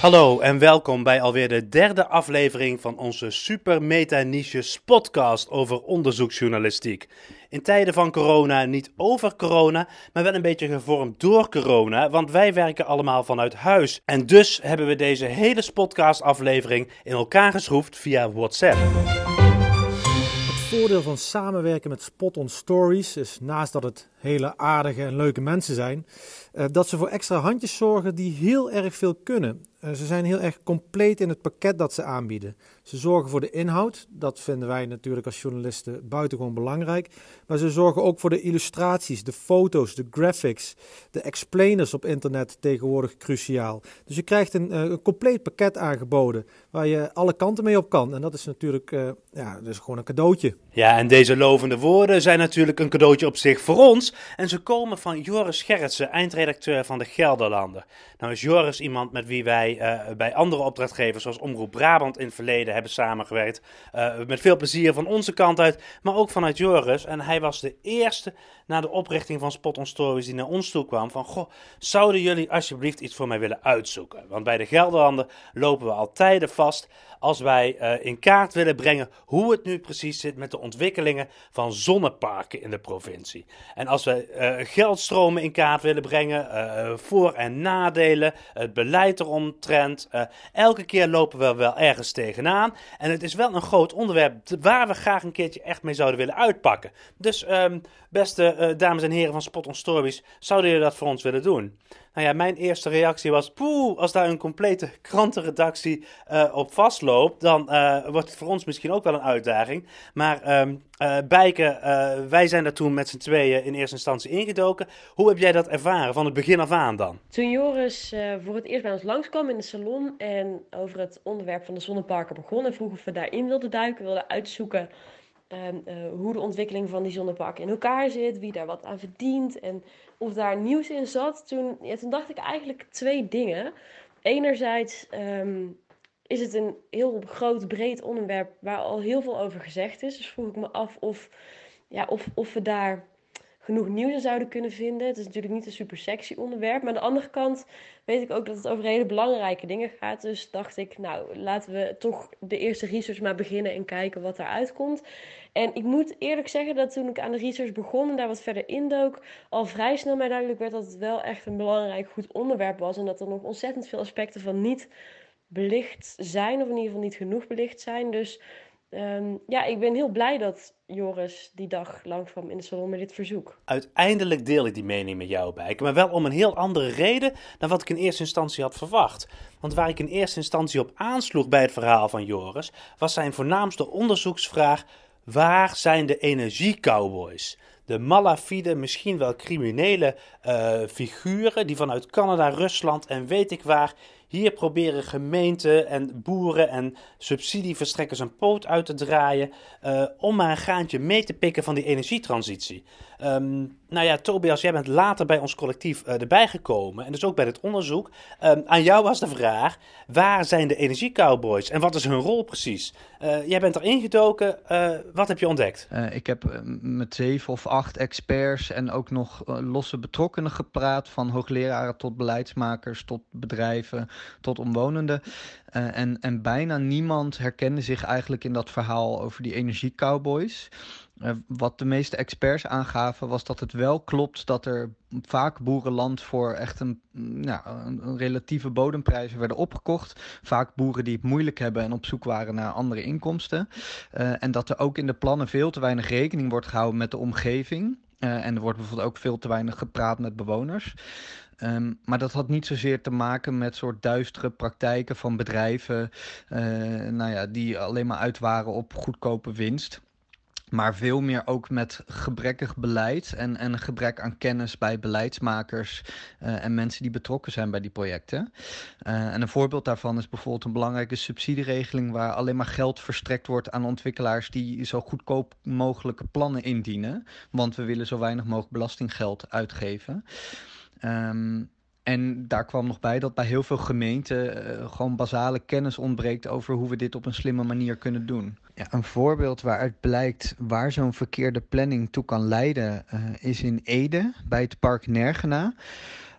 Hallo en welkom bij alweer de derde aflevering van onze super meta niche podcast over onderzoeksjournalistiek. In tijden van corona niet over corona, maar wel een beetje gevormd door corona, want wij werken allemaal vanuit huis. En dus hebben we deze hele podcast aflevering in elkaar geschroefd via WhatsApp voordeel van samenwerken met Spot on Stories is naast dat het hele aardige en leuke mensen zijn, uh, dat ze voor extra handjes zorgen die heel erg veel kunnen. Uh, ze zijn heel erg compleet in het pakket dat ze aanbieden. Ze zorgen voor de inhoud, dat vinden wij natuurlijk als journalisten buitengewoon belangrijk. Maar ze zorgen ook voor de illustraties, de foto's, de graphics, de explainers op internet tegenwoordig cruciaal. Dus je krijgt een, uh, een compleet pakket aangeboden waar je alle kanten mee op kan. En dat is natuurlijk ja, is gewoon een cadeautje. Ja, en deze lovende woorden zijn natuurlijk een cadeautje op zich voor ons. En ze komen van Joris Gerritsen, eindredacteur van de Gelderlander. Nou is Joris iemand met wie wij uh, bij andere opdrachtgevers zoals Omroep Brabant in het verleden hebben samengewerkt. Uh, met veel plezier van onze kant uit, maar ook vanuit Joris. En hij was de eerste na de oprichting van Spot on Stories die naar ons toe kwam van... Goh, zouden jullie alsjeblieft iets voor mij willen uitzoeken? Want bij de Gelderlander lopen we al tijden vast als wij uh, in kaart willen brengen hoe het nu precies zit met de ontwikkelingen van zonneparken in de provincie. En als we uh, geldstromen in kaart willen brengen, uh, voor- en nadelen, het beleid eromtrent. elke keer lopen we wel ergens tegenaan. En het is wel een groot onderwerp waar we graag een keertje echt mee zouden willen uitpakken. Dus um, beste dames en heren van Spot on Stories, zouden jullie dat voor ons willen doen? Nou ja, mijn eerste reactie was: poeh, als daar een complete krantenredactie uh, op vastloopt, dan uh, wordt het voor ons misschien ook wel een uitdaging. Maar uh, Bijke, wij zijn daar toen met z'n tweeën in eerste instantie ingedoken. Hoe heb jij dat ervaren van het begin af aan dan? Toen Joris voor het eerst bij ons langskwam in de salon en over het onderwerp van de zonneparken begon en vroeg of we daarin wilden duiken, wilden uitzoeken. Uh, hoe de ontwikkeling van die zonneparken in elkaar zit, wie daar wat aan verdient en of daar nieuws in zat, toen, toen dacht ik eigenlijk twee dingen. Enerzijds um, is het een heel groot, breed onderwerp waar al heel veel over gezegd is. Dus vroeg ik me af of, ja, of, of we daar genoeg nieuws in zouden kunnen vinden. Het is natuurlijk niet een super sexy onderwerp. Maar aan de andere kant weet ik ook dat het over hele belangrijke dingen gaat. Dus dacht ik, nou, laten we toch de eerste research maar beginnen en kijken wat eruit komt. En ik moet eerlijk zeggen dat toen ik aan de research begon en daar wat verder indook, al vrij snel mij duidelijk werd dat het wel echt een belangrijk, goed onderwerp was. En dat er nog ontzettend veel aspecten van niet belicht zijn, of in ieder geval niet genoeg belicht zijn. Dus um, ja, ik ben heel blij dat Joris die dag langskwam in de salon met dit verzoek. Uiteindelijk deel ik die mening met jou, bij, maar wel om een heel andere reden dan wat ik in eerste instantie had verwacht. Want waar ik in eerste instantie op aansloeg bij het verhaal van Joris, was zijn voornaamste onderzoeksvraag: waar zijn de energiecowboys? de malafide, misschien wel criminele uh, figuren die vanuit Canada, Rusland en weet ik waar hier proberen gemeenten en boeren en subsidieverstrekkers een poot uit te draaien uh, om maar een gaantje mee te pikken van die energietransitie. Um, nou ja, Tobias, jij bent later bij ons collectief uh, erbij gekomen en dus ook bij het onderzoek. Um, aan jou was de vraag, waar zijn de energiecowboys en wat is hun rol precies? Uh, jij bent erin gedoken, wat heb je ontdekt? ik heb met zeven of acht experts en ook nog losse betrokkenen gepraat, van hoogleraren tot beleidsmakers, tot bedrijven, tot omwonenden. Uh, en, en bijna niemand herkende zich eigenlijk in dat verhaal over die energiecowboys. Uh, wat de meeste experts aangaven was dat het wel klopt dat er vaak boerenland voor echt een, een, relatieve bodemprijzen werden opgekocht. Vaak boeren die het moeilijk hebben en op zoek waren naar andere inkomsten. Uh, en dat er ook in de plannen veel te weinig rekening wordt gehouden met de omgeving. En er wordt bijvoorbeeld ook veel te weinig gepraat met bewoners. Um, maar dat had niet zozeer te maken met soort duistere praktijken van bedrijven, uh, nou ja, die alleen maar uit waren op goedkope winst. Maar veel meer ook met gebrekkig beleid en, en een gebrek aan kennis bij beleidsmakers uh, en mensen die betrokken zijn bij die projecten. Uh, en een voorbeeld daarvan is bijvoorbeeld een belangrijke subsidieregeling waar alleen maar geld verstrekt wordt aan ontwikkelaars die zo goedkoop mogelijke plannen indienen. Want we willen zo weinig mogelijk belastinggeld uitgeven. Um, en daar kwam nog bij dat bij heel veel gemeenten uh, gewoon basale kennis ontbreekt over hoe we dit op een slimme manier kunnen doen. Ja, een voorbeeld waaruit blijkt waar zo'n verkeerde planning toe kan leiden, uh, is in Ede bij het park Nergena.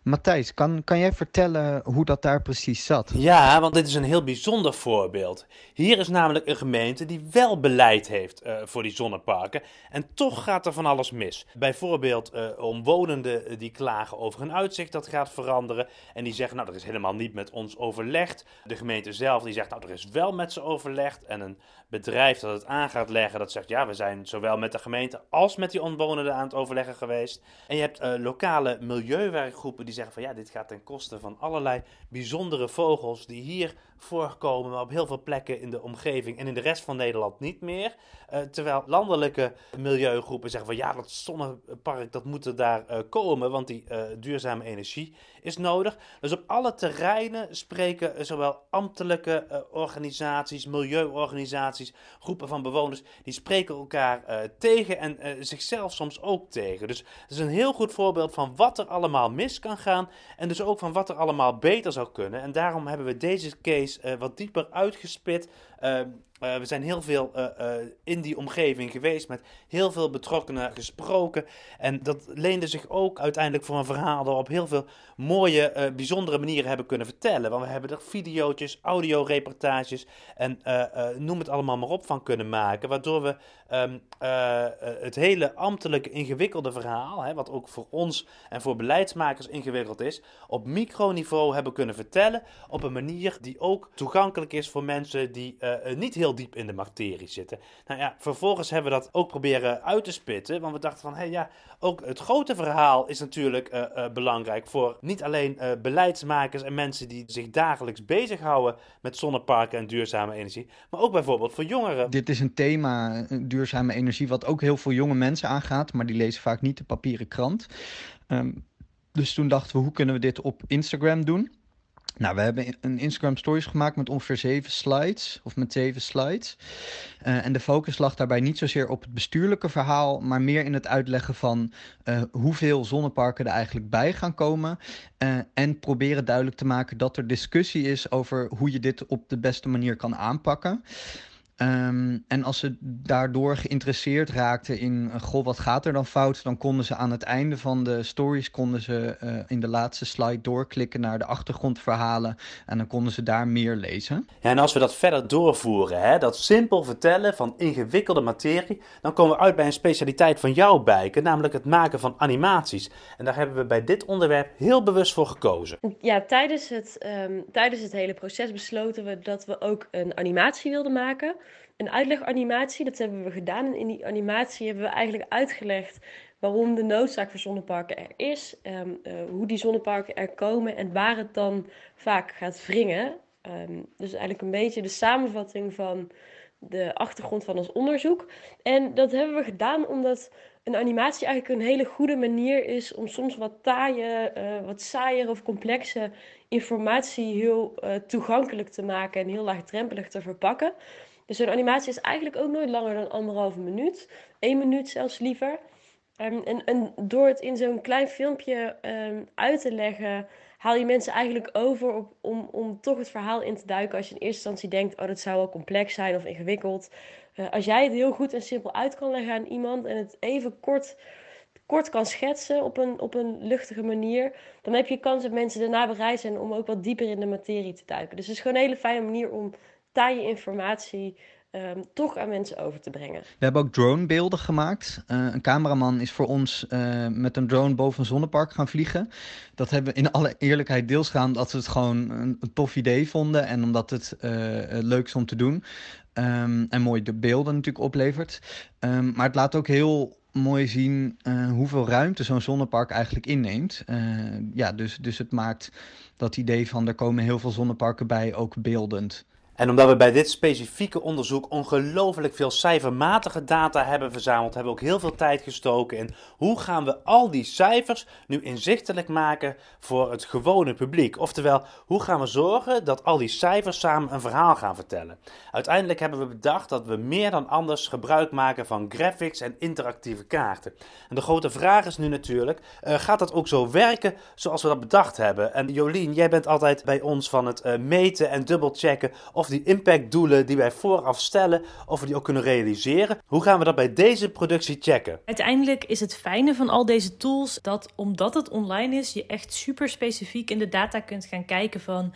Matthijs, kan, kan jij vertellen hoe dat daar precies zat? Ja, want dit is een heel bijzonder voorbeeld. Hier is namelijk een gemeente die wel beleid heeft uh, voor die zonneparken. En toch gaat er van alles mis. Bijvoorbeeld uh, omwonenden die klagen over hun uitzicht dat gaat veranderen. En die zeggen, nou, er is helemaal niet met ons overlegd. De gemeente zelf die zegt, nou, er is wel met ze overlegd. En een bedrijf dat het aan gaat leggen, dat zegt, ja, we zijn zowel met de gemeente als met die omwonenden aan het overleggen geweest. En je hebt lokale milieuwerkgroepen die zeggen van, ja, dit gaat ten koste van allerlei bijzondere vogels die hier voorkomen, maar op heel veel plekken in de omgeving en in de rest van Nederland niet meer. Uh, terwijl landelijke milieugroepen zeggen van ja, dat zonnepark dat moet er daar uh, komen, want die uh, duurzame energie is nodig. Dus op alle terreinen spreken zowel ambtelijke organisaties, milieuorganisaties, groepen van bewoners, die spreken elkaar tegen en zichzelf soms ook tegen. Dus het is een heel goed voorbeeld van wat er allemaal mis kan gaan en dus ook van wat er allemaal beter zou kunnen. En daarom hebben we deze case uh, wat dieper uitgespit. Uh, uh, we zijn heel veel in die omgeving geweest, met heel veel betrokkenen gesproken. En dat leende zich ook uiteindelijk voor een verhaal dat we op heel veel mooie, bijzondere manieren hebben kunnen vertellen. Want we hebben er video's, audioreportages en noem het allemaal maar op van kunnen maken. Waardoor we um, het hele ambtelijke ingewikkelde verhaal, hè, wat ook voor ons en voor beleidsmakers ingewikkeld is, op microniveau hebben kunnen vertellen. Op een manier die ook toegankelijk is voor mensen die niet heel diep in de materie zitten. Nou ja, vervolgens hebben we dat ook proberen uit te spitten. Want we dachten van, hé hey, ja, ook het grote verhaal is natuurlijk uh, uh, belangrijk voor niet alleen beleidsmakers en mensen die zich dagelijks bezighouden met zonneparken en duurzame energie, maar ook bijvoorbeeld voor jongeren. Dit is een thema, duurzame energie, wat ook heel veel jonge mensen aangaat, maar die lezen vaak niet de papieren krant. Um, dus toen dachten we, hoe kunnen we dit op Instagram doen? Nou, we hebben een Instagram stories gemaakt met ongeveer zeven slides, of met zeven slides. Uh, en de focus lag daarbij niet zozeer op het bestuurlijke verhaal, maar meer in het uitleggen van uh, hoeveel zonneparken er eigenlijk bij gaan komen. Uh, en proberen duidelijk te maken dat er discussie is over hoe je dit op de beste manier kan aanpakken. Um, en als ze daardoor geïnteresseerd raakten in, uh, goh, wat gaat er dan fout? Dan konden ze aan het einde van de stories, konden ze uh, in de laatste slide doorklikken naar de achtergrondverhalen. En dan konden ze daar meer lezen. Ja, en als we dat verder doorvoeren, hè, dat simpel vertellen van ingewikkelde materie, dan komen we uit bij een specialiteit van jouw bijken, namelijk het maken van animaties. En daar hebben we bij dit onderwerp heel bewust voor gekozen. Ja, tijdens het, um, tijdens het hele proces besloten we dat we ook een animatie wilden maken een uitleganimatie. Dat hebben we gedaan. En in die animatie hebben we eigenlijk uitgelegd waarom de noodzaak voor zonneparken er is. Um, uh, hoe die zonneparken er komen en waar het dan vaak gaat wringen. Um, dus eigenlijk een beetje de samenvatting van de achtergrond van ons onderzoek. En dat hebben we gedaan omdat een animatie eigenlijk een hele goede manier is om soms wat taaie, uh, wat saaier of complexe informatie heel uh, toegankelijk te maken en heel laagdrempelig te verpakken. Dus zo'n animatie is eigenlijk ook nooit langer dan anderhalve minuut. Eén minuut zelfs liever. Um, en, door het in zo'n klein filmpje um, uit te leggen, haal je mensen eigenlijk over op, om, om toch het verhaal in te duiken. Als je in eerste instantie denkt, oh dat zou wel complex zijn of ingewikkeld. Uh, als jij het heel goed en simpel uit kan leggen aan iemand en het even kort, kort kan schetsen op een, op een luchtige manier, dan heb je kans dat mensen daarna bereid zijn om ook wat dieper in de materie te duiken. Dus het is gewoon een hele fijne manier om taaie informatie um, toch aan mensen over te brengen. We hebben ook dronebeelden gemaakt. Uh, een cameraman is voor ons uh, met een drone boven een zonnepark gaan vliegen. Dat hebben we in alle eerlijkheid deels gedaan dat we het gewoon een, tof idee vonden en omdat het uh, leuk is om te doen. Um, en mooi de beelden natuurlijk oplevert. Um, maar het laat ook heel mooi zien hoeveel ruimte zo'n zonnepark eigenlijk inneemt. Ja, dus, dus het maakt dat idee van er komen heel veel zonneparken bij ook beeldend. En omdat we bij dit specifieke onderzoek ongelooflijk veel cijfermatige data hebben verzameld, hebben we ook heel veel tijd gestoken in hoe gaan we al die cijfers nu inzichtelijk maken voor het gewone publiek. Oftewel, hoe gaan we zorgen dat al die cijfers samen een verhaal gaan vertellen. Uiteindelijk hebben we bedacht dat we meer dan anders gebruik maken van graphics en interactieve kaarten. En de grote vraag is nu natuurlijk, uh, gaat dat ook zo werken zoals we dat bedacht hebben? En Jolien, jij bent altijd bij ons van het uh, meten en dubbelchecken of die impactdoelen die wij vooraf stellen, of we die ook kunnen realiseren. Hoe gaan we dat bij deze productie checken? Uiteindelijk is het fijne van al deze tools dat omdat het online is, je echt super specifiek in de data kunt gaan kijken van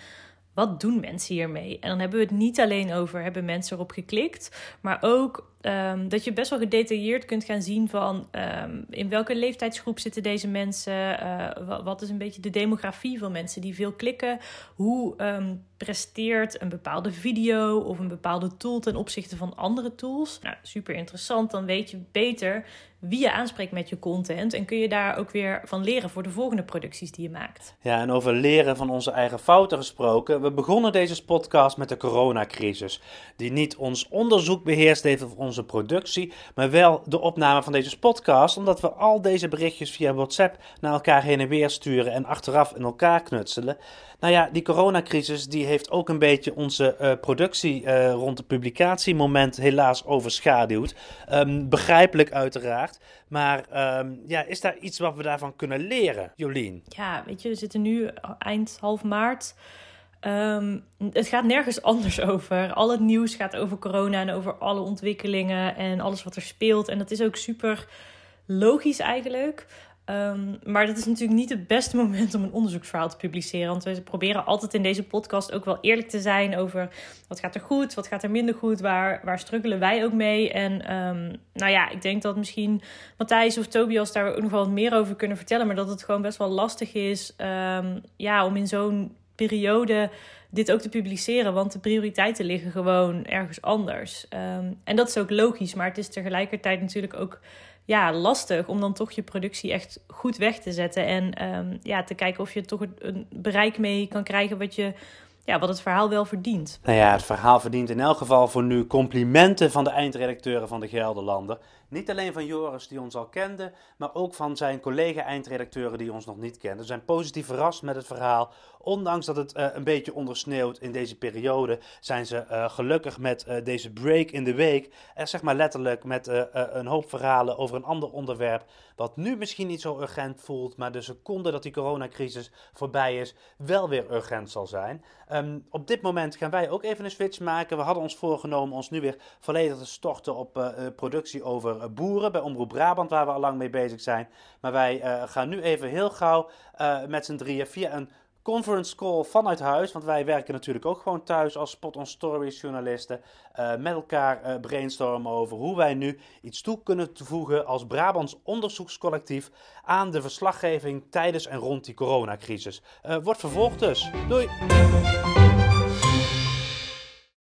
wat doen mensen hiermee? En dan hebben we het niet alleen over hebben mensen erop geklikt, maar ook um, dat je best wel gedetailleerd kunt gaan zien van um, in welke leeftijdsgroep zitten deze mensen, uh, wat is een beetje de demografie van mensen die veel klikken, hoe um, presteert een bepaalde video of een bepaalde tool ten opzichte van andere tools. Nou, super interessant, dan weet je beter wie je aanspreekt met je content en kun je daar ook weer van leren voor de volgende producties die je maakt. Ja, en over leren van onze eigen fouten gesproken, we begonnen deze podcast met de coronacrisis, die niet ons onderzoek beheerst heeft of ons onze productie, maar wel de opname van deze podcast, omdat we al deze berichtjes via WhatsApp naar elkaar heen en weer sturen en achteraf in elkaar knutselen. Nou ja, die coronacrisis die heeft ook een beetje onze uh, productie uh, rond het publicatiemoment helaas overschaduwd. Um, begrijpelijk uiteraard. Maar um, ja, is daar iets wat we daarvan kunnen leren, Jolien? Ja, weet je, we zitten nu eind half maart. Um, het gaat nergens anders over. Al het nieuws gaat over corona en over alle ontwikkelingen en alles wat er speelt. En dat is ook super logisch eigenlijk. Um, maar dat is natuurlijk niet het beste moment om een onderzoeksverhaal te publiceren. Want we proberen altijd in deze podcast ook wel eerlijk te zijn over wat gaat er goed, wat gaat er minder goed, waar, waar struggelen wij ook mee. En um, nou ja, ik denk dat misschien Matthijs of Tobias daar nog wel wat meer over kunnen vertellen. Maar dat het gewoon best wel lastig is ja, om in zo'n periode dit ook te publiceren. Want de prioriteiten liggen gewoon ergens anders. Um, en dat is ook logisch, maar het is tegelijkertijd natuurlijk ook ja, lastig om dan toch je productie echt goed weg te zetten. En um, ja, te kijken of je toch een bereik mee kan krijgen wat je ja, wat het verhaal wel verdient. Nou ja, het verhaal verdient in elk geval voor nu complimenten van de eindredacteuren van de Gelderlander. Niet alleen van Joris die ons al kende, maar ook van zijn collega-eindredacteuren die ons nog niet kenden. We zijn positief verrast met het verhaal. Ondanks dat het uh, een beetje ondersneeuwt in deze periode, zijn ze uh, gelukkig met uh, deze break in de week. Er zeg maar letterlijk met een hoop verhalen over een ander onderwerp. Wat nu misschien niet zo urgent voelt, maar de seconde dat die coronacrisis voorbij is, wel weer urgent zal zijn. Um, op dit moment gaan wij ook even een switch maken. We hadden ons voorgenomen ons nu weer volledig te storten op productie over eh, boeren bij Omroep Brabant, waar we al lang mee bezig zijn. Maar wij uh, gaan nu even heel gauw uh, met z'n drieën via een conference call vanuit huis. Want wij werken natuurlijk ook gewoon thuis als Spot on Stories journalisten. Met elkaar brainstormen over hoe wij nu iets toe kunnen toevoegen als Brabants onderzoekscollectief aan de verslaggeving tijdens en rond die coronacrisis. Wordt vervolgd dus. Doei!